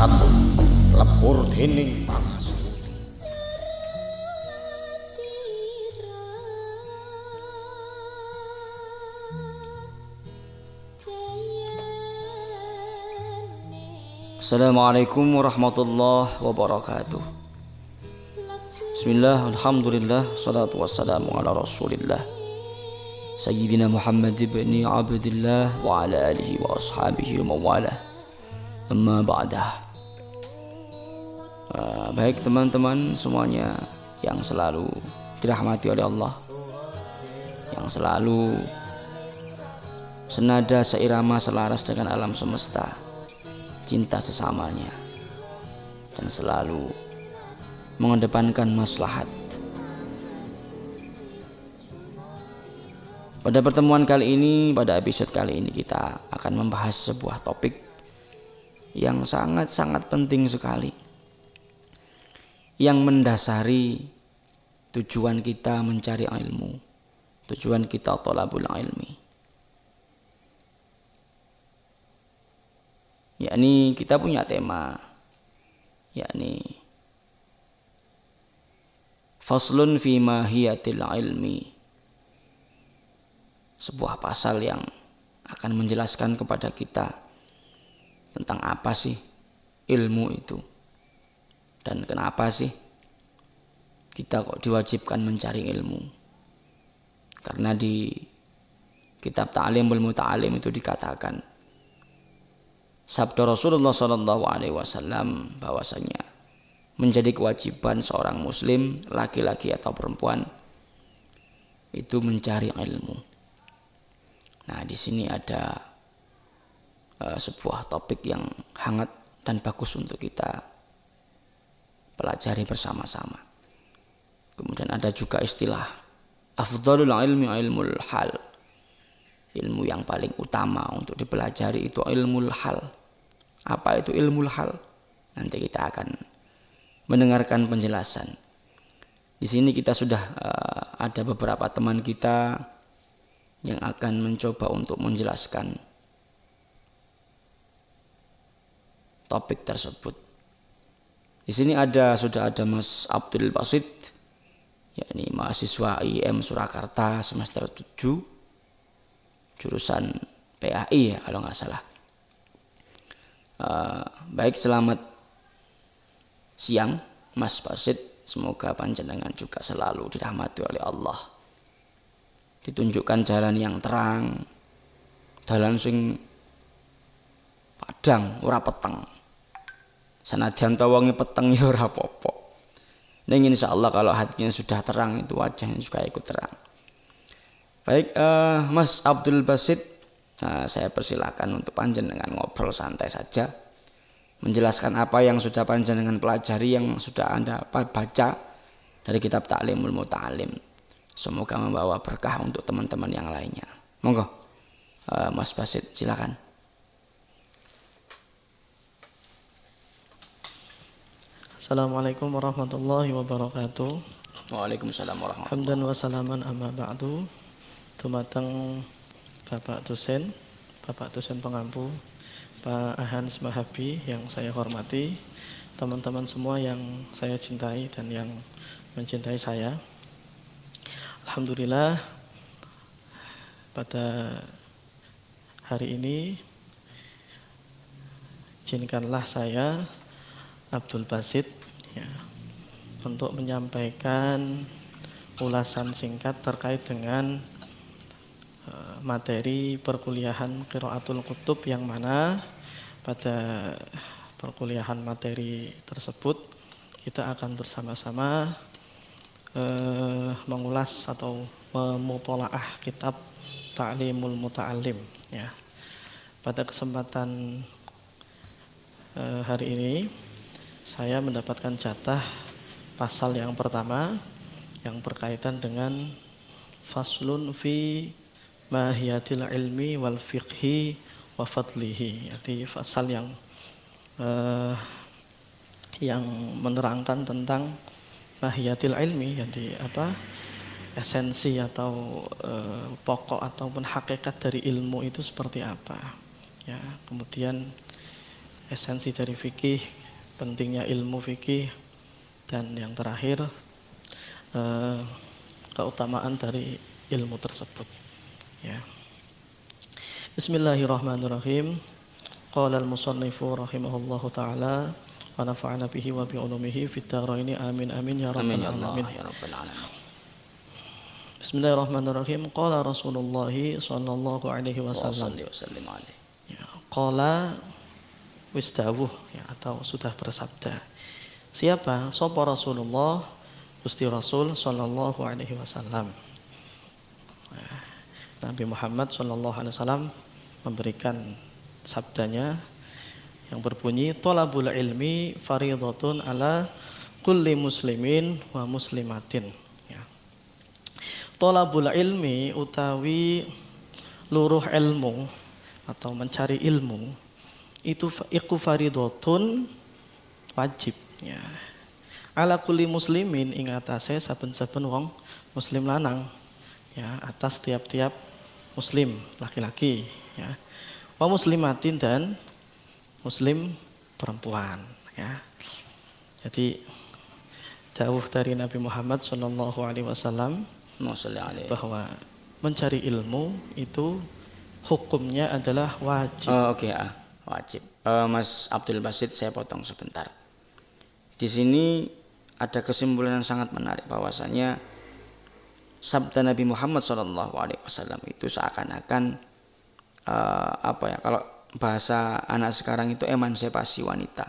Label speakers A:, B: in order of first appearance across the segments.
A: ratun lebur dening pangastuti
B: Assalamualaikum warahmatullahi wabarakatuh Bismillah, Alhamdulillah, salatu wassalamu ala rasulillah Sayyidina Muhammad ibn Abdullah wa ala alihi wa ashabihi wa mawalah Amma ba'dah uh, Baik teman-teman semuanya yang selalu dirahmati oleh Allah Yang selalu senada seirama selaras dengan alam semesta cinta sesamanya dan selalu mengedepankan maslahat. Pada pertemuan kali ini, pada episode kali ini kita akan membahas sebuah topik yang sangat-sangat penting sekali. Yang mendasari tujuan kita mencari ilmu, tujuan kita tolabul ilmi. yakni kita punya tema yakni faslun fi mahiyatil ilmi sebuah pasal yang akan menjelaskan kepada kita tentang apa sih ilmu itu dan kenapa sih kita kok diwajibkan mencari ilmu karena di kitab Ta'lim bil Muta'alim itu dikatakan sabda Rasulullah Shallallahu Alaihi bahwasanya menjadi kewajiban seorang Muslim laki-laki atau perempuan itu mencari ilmu. Nah di sini ada uh, sebuah topik yang hangat dan bagus untuk kita pelajari bersama-sama. Kemudian ada juga istilah afdalul ilmi ilmul hal. Ilmu yang paling utama untuk dipelajari itu ilmul hal apa itu ilmu hal? Nanti kita akan mendengarkan penjelasan. Di sini kita sudah uh, ada beberapa teman kita yang akan mencoba untuk menjelaskan topik tersebut. Di sini ada sudah ada Mas Abdul Basit yakni mahasiswa IM Surakarta semester 7 jurusan PAI ya kalau nggak salah. Uh, baik selamat siang Mas Basit. Semoga panjenengan juga selalu dirahmati oleh Allah. Ditunjukkan jalan yang terang jalan sing padang ora peteng sanadyan tawangi peteng ya ora apa-apa Ning Allah kalau hatinya sudah terang itu wajahnya juga ikut terang. Baik, uh, Mas Abdul Basit Nah, saya persilakan untuk panjenengan ngobrol santai saja, menjelaskan apa yang sudah panjenengan pelajari yang sudah anda baca dari kitab Ta'limul Muta'alim. Semoga membawa berkah untuk teman-teman yang lainnya. Monggo, uh, Mas Basit, silakan.
C: Assalamualaikum warahmatullahi wabarakatuh.
B: Waalaikumsalam warahmatullahi
C: wabarakatuh. Hamdan wa salaman amma ba'du. Tumateng Bapak dosen, Bapak dosen pengampu, Pak Ahans Mahabi yang saya hormati, teman-teman semua yang saya cintai dan yang mencintai saya. Alhamdulillah pada hari ini izinkanlah saya Abdul Basit ya, untuk menyampaikan ulasan singkat terkait dengan Eh, materi perkuliahan Qiraatul Kutub yang mana pada perkuliahan materi tersebut kita akan bersama-sama uh, mengulas atau memutolaah kitab Ta'limul Muta'alim ya. Pada kesempatan uh, hari ini saya mendapatkan jatah pasal yang pertama yang berkaitan dengan faslun fi mahiyatil ilmi wal fiqhi wa fadlihi. Jadi pasal yang uh, yang menerangkan tentang mahiyatil ilmi jadi apa esensi atau uh, pokok ataupun hakikat dari ilmu itu seperti apa. Ya kemudian esensi dari fikih, pentingnya ilmu fikih, dan yang terakhir eh, keutamaan dari ilmu tersebut. Ya. Bismillahirrahmanirrahim. Qala al-musannifu rahimahullahu taala wa nafa'ana bihi wa bi ulumihi fid dharain amin amin ya rabbal
B: Amin ya
C: alamin.
B: ya rabbal alamin.
C: Bismillahirrahmanirrahim. Qala Rasulullah sallallahu alaihi
B: Wa
C: wasallam. Ya, qala wis dawuh ya atau sudah bersabda. Siapa? Sapa Rasulullah Gusti Rasul sallallahu alaihi wasallam. Nabi Muhammad sallallahu alaihi wasallam memberikan sabdanya yang berbunyi talabul ilmi faridatun ala kulli muslimin wa muslimatin. Ya. Talabul ilmi utawi luruh ilmu atau mencari ilmu itu iku faridatun wajib ya. Ala kulli muslimin ing atase saben-saben wong muslim lanang ya atas tiap-tiap muslim laki-laki ya. Wa muslimatin dan muslim perempuan ya. Jadi dawuh dari Nabi Muhammad Shallallahu alaihi wasallam bahwa mencari ilmu itu hukumnya adalah wajib.
B: Oh, Oke, ah, wajib. Eh, Mas Abdul Basit, saya potong sebentar. Di sini ada kesimpulan yang sangat menarik bahwasanya sabda Nabi Muhammad SAW itu seakan-akan eh, apa ya? Kalau bahasa anak sekarang itu emansipasi wanita.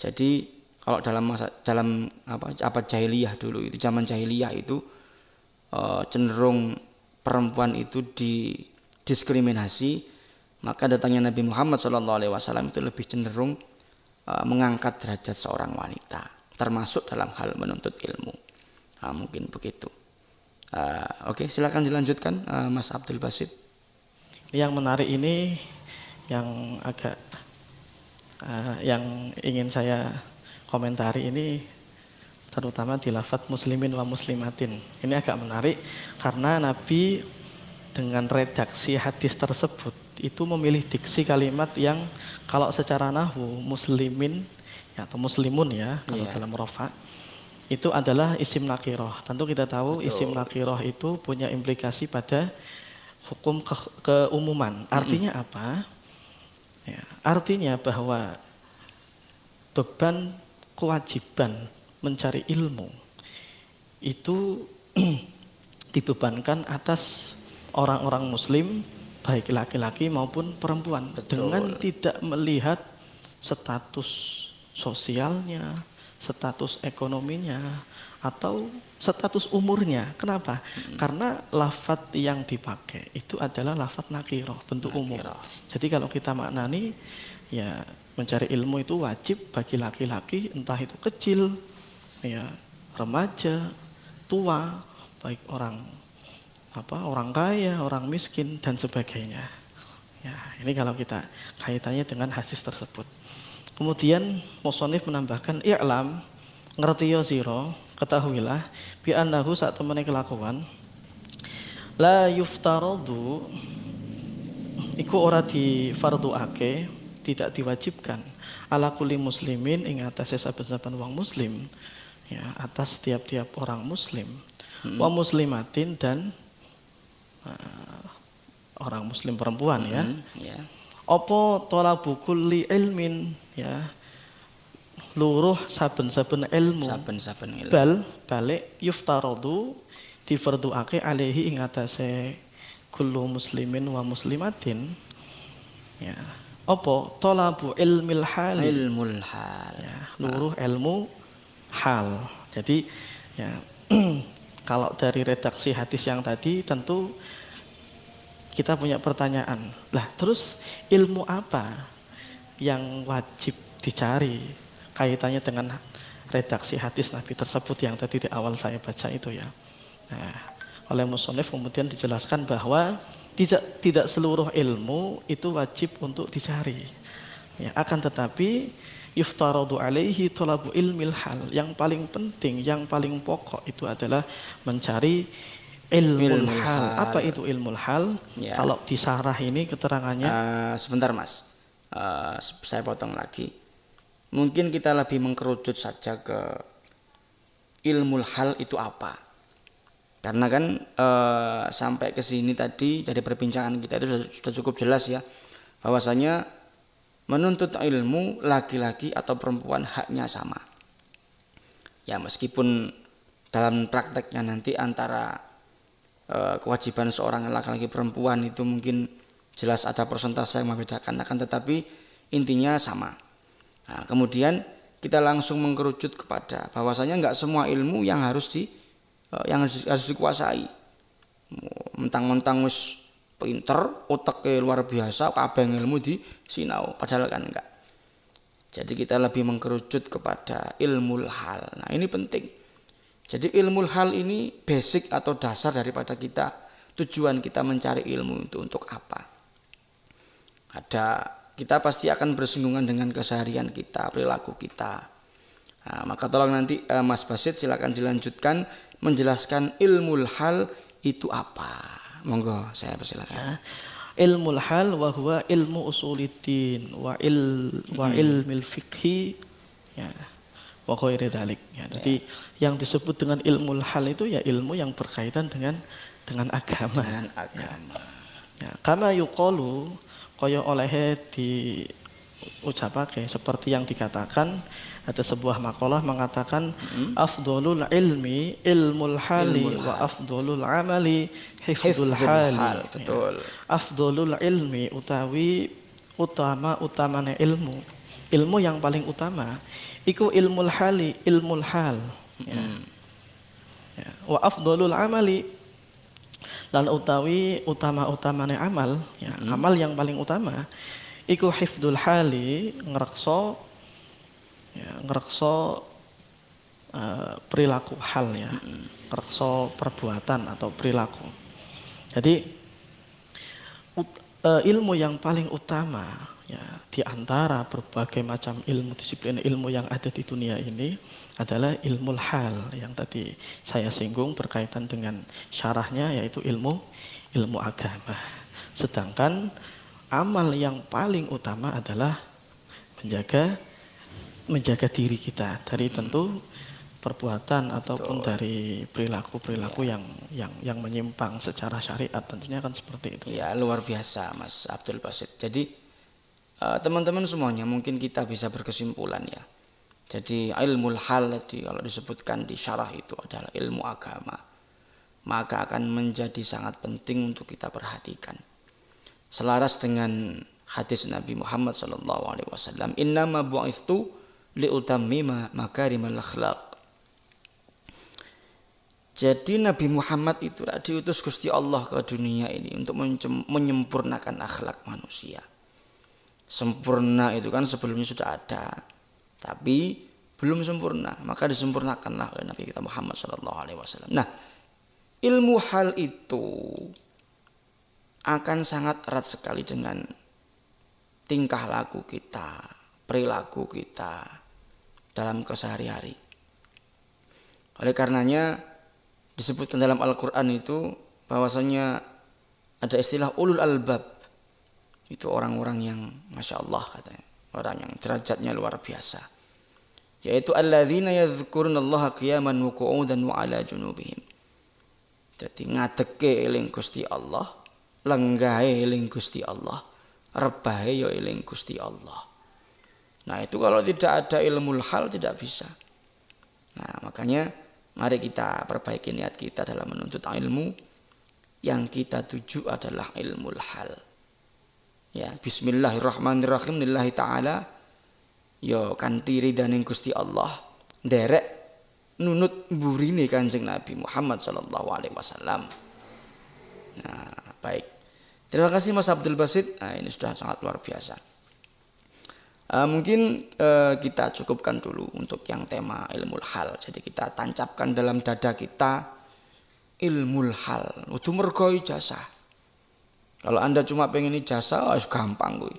B: Jadi kalau dalam masa dalam apa apa jahiliyah dulu itu zaman jahiliyah itu eh, cenderung perempuan itu didiskriminasi maka datangnya Nabi Muhammad SAW itu lebih cenderung eh, mengangkat derajat seorang wanita termasuk dalam hal menuntut ilmu. Nah, mungkin begitu. Eh, oke silakan dilanjutkan eh, Mas Abdul Basit.
C: Yang menarik ini yang agak eh, yang ingin saya komentari ini terutama di lafadz muslimin wa muslimatin. Ini agak menarik karena Nabi dengan redaksi hadis tersebut itu memilih diksi kalimat yang kalau secara nahu muslimin ya, atau muslimun ya kalau
B: Iya.
C: dalam rofa itu adalah isim nakiroh. Tentu kita tahu
B: Betul.
C: isim nakiroh itu punya implikasi pada hukum ke- keumuman. Artinya apa? Ya, artinya bahwa beban kewajiban mencari ilmu itu dibebankan atas orang-orang muslim baik laki-laki maupun perempuan
B: Betul.
C: dengan tidak melihat status sosialnya, status ekonominya atau status umurnya. Kenapa? Karena lafat yang dipakai itu adalah lafat nakiroh, bentuk umum.
B: Nakiroh.
C: Jadi kalau kita maknani ya mencari ilmu itu wajib bagi laki-laki entah itu kecil, ya remaja, tua, baik orang apa orang kaya, orang miskin dan sebagainya. Ya, ini kalau kita kaitannya dengan hadis tersebut. Kemudian Musonif menambahkan i'lam ngerti yo sira ketahuilah bi annahu sak temene kelakuan la yuftaradu iku ora difarduake tidak diwajibkan ala kulli muslimin ing atase saben-saben wong muslim ya atas tiap-tiap orang muslim wa muslimatin dan uh, orang muslim perempuan ya.
B: Hmm, ya.
C: Apa talabu kulli ilmin ya? Luruh saben-saben ilmu.
B: Saben-saben ilmu.
C: Bal balik yuftaradu difarduake alaihi ing atase kullu muslimin wa muslimatin. Ya. Apa talabu ilmil hal?
B: Ilmul hal.
C: Ya luruh ilmu hal. Jadi ya kalau dari redaksi hadis yang tadi tentu kita punya pertanyaan. Lah terus ilmu apa yang wajib dicari? Kaitannya dengan redaksi hadis Nabi tersebut yang tadi di awal saya baca itu ya. Nah oleh musonif kemudian dijelaskan bahwa tidak tidak seluruh ilmu itu wajib untuk dicari. Ya akan tetapi yuftaradu alaihi talabu ilmil hal yang paling penting yang paling pokok itu adalah mencari ilmul
B: Ilmul
C: hal
B: hal.
C: apa itu ilmul hal
B: Ya.
C: kalau disarah ini keterangannya
B: Eh, sebentar mas uh, saya potong lagi. Mungkin kita lebih mengkerucut saja ke ilmu hal itu apa. Karena kan uh, sampai ke sini tadi dari perbincangan kita itu sudah, sudah cukup jelas ya bahwasanya menuntut ilmu laki-laki atau perempuan haknya sama. Ya meskipun dalam prakteknya nanti antara uh, kewajiban seorang laki-laki perempuan itu mungkin jelas ada persentase yang membedakan akan tetapi intinya sama. Nah, kemudian kita langsung mengkerucut kepada bahwasanya nggak semua ilmu yang harus di uh, yang harus, harus dikuasai. Mentang-mentang wis pinter, otaknya luar biasa, kabeh ilmu di sinau, padahal kan enggak. Jadi kita lebih mengkerucut kepada ilmu hal. Nah, ini penting. Jadi ilmu hal ini basic atau dasar daripada kita tujuan kita mencari ilmu itu untuk apa? Ada kita pasti akan bersinggungan dengan keseharian kita, perilaku kita. Nah, maka tolong nanti eh, Mas Basit silakan dilanjutkan menjelaskan ilmu hal itu apa. Monggo saya persilakan. Ya.
C: Ilmu hal wa huwa ilmu usuliddin wa il wa hmm. ilmil fikhi ya wa ghairi dzalik ya. Jadi ya. yang disebut dengan ilmu hal itu ya ilmu yang berkaitan dengan dengan agama.
B: Dengan agama.
C: Ya. ya. Kama yuqalu kaya oleh di ucapake seperti yang dikatakan ada sebuah makalah mengatakan hmm. afdolul ilmi ilmul hali ilmul wa afdolul amali hifdul hali hal,
B: betul
C: ya. afdolul ilmi utawi utama utamanya ilmu ilmu yang paling utama iku ilmul hali ilmul hal ya. Hmm. ya. wa afdolul amali lan utawi utama utamanya amal ya, hmm. amal yang paling utama iku hifdul hali ngerekso ya, ngerekso uh, perilaku hal ya ngerekso perbuatan atau perilaku jadi uh, ilmu yang paling utama ya di antara berbagai macam ilmu disiplin ilmu yang ada di dunia ini adalah ilmu hal yang tadi saya singgung berkaitan dengan syarahnya yaitu ilmu ilmu agama. Sedangkan amal yang paling utama adalah menjaga menjaga diri kita. Dari tentu perbuatan ataupun Betul. dari perilaku-perilaku ya. yang yang yang menyimpang secara syariat tentunya kan seperti itu.
B: Ya luar biasa Mas Abdul Basit. Jadi uh, teman-teman semuanya mungkin kita bisa berkesimpulan ya. Jadi ilmu hal tadi kalau disebutkan di syarah itu adalah ilmu agama. Maka akan menjadi sangat penting untuk kita perhatikan. Selaras dengan hadis Nabi Muhammad wasallam, "Innama bu'ithu liutammima makarimal akhlaq. Jadi Nabi Muhammad itu diutus Gusti Allah ke dunia ini untuk menyempurnakan akhlak manusia. Sempurna itu kan sebelumnya sudah ada, tapi belum sempurna, maka disempurnakanlah oleh Nabi kita Muhammad Shallallahu Alaihi Wasallam. Nah, ilmu hal itu akan sangat erat sekali dengan tingkah laku kita, perilaku kita dalam kesehari-hari. Oleh karenanya disebutkan dalam Al-Quran itu bahwasanya ada istilah ulul albab. Itu orang-orang yang Masya Allah katanya. Orang yang derajatnya luar biasa. Yaitu alladzina yadhkurunallaha qiyaman wa qu'udan wa ala junubihim. Jadi ngadeke eling Gusti Allah, lenggahe eling Gusti Allah, rebahe ya eling Gusti Allah. Nah itu kalau tidak ada ilmu hal tidak bisa. Nah makanya mari kita perbaiki niat kita dalam menuntut ilmu. Yang kita tuju adalah ilmu hal. Ya, Bismillahirrahmanirrahim. Lillahi ta'ala. Yo kanthi ridaning Gusti Allah. Derek nunut burine Kanjeng Nabi Muhammad sallallahu alaihi wasallam. Nah, baik. Terima kasih Mas Abdul Basit. Nah, ini sudah sangat luar biasa. Uh, mungkin uh, kita cukupkan dulu untuk yang tema ilmu hal. Jadi kita tancapkan dalam dada kita ilmu hal. Itu mergoi jasa. Kalau anda cuma pengen jasa, oh, gampang gue.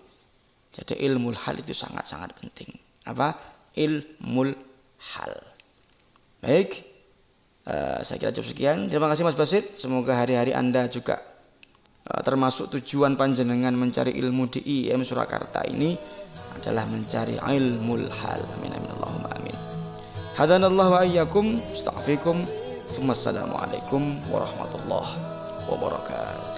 B: Jadi ilmu hal itu sangat-sangat penting. Apa? Ilmu hal. Baik. Uh, saya kira cukup sekian. Terima kasih Mas Basit. Semoga hari-hari anda juga termasuk tujuan panjenengan mencari ilmu di IM Surakarta ini adalah mencari ilmu hal. Amin amin Allahumma amin. Hadanallahu wa iyyakum. Astaghfirukum. Assalamualaikum warahmatullahi wabarakatuh.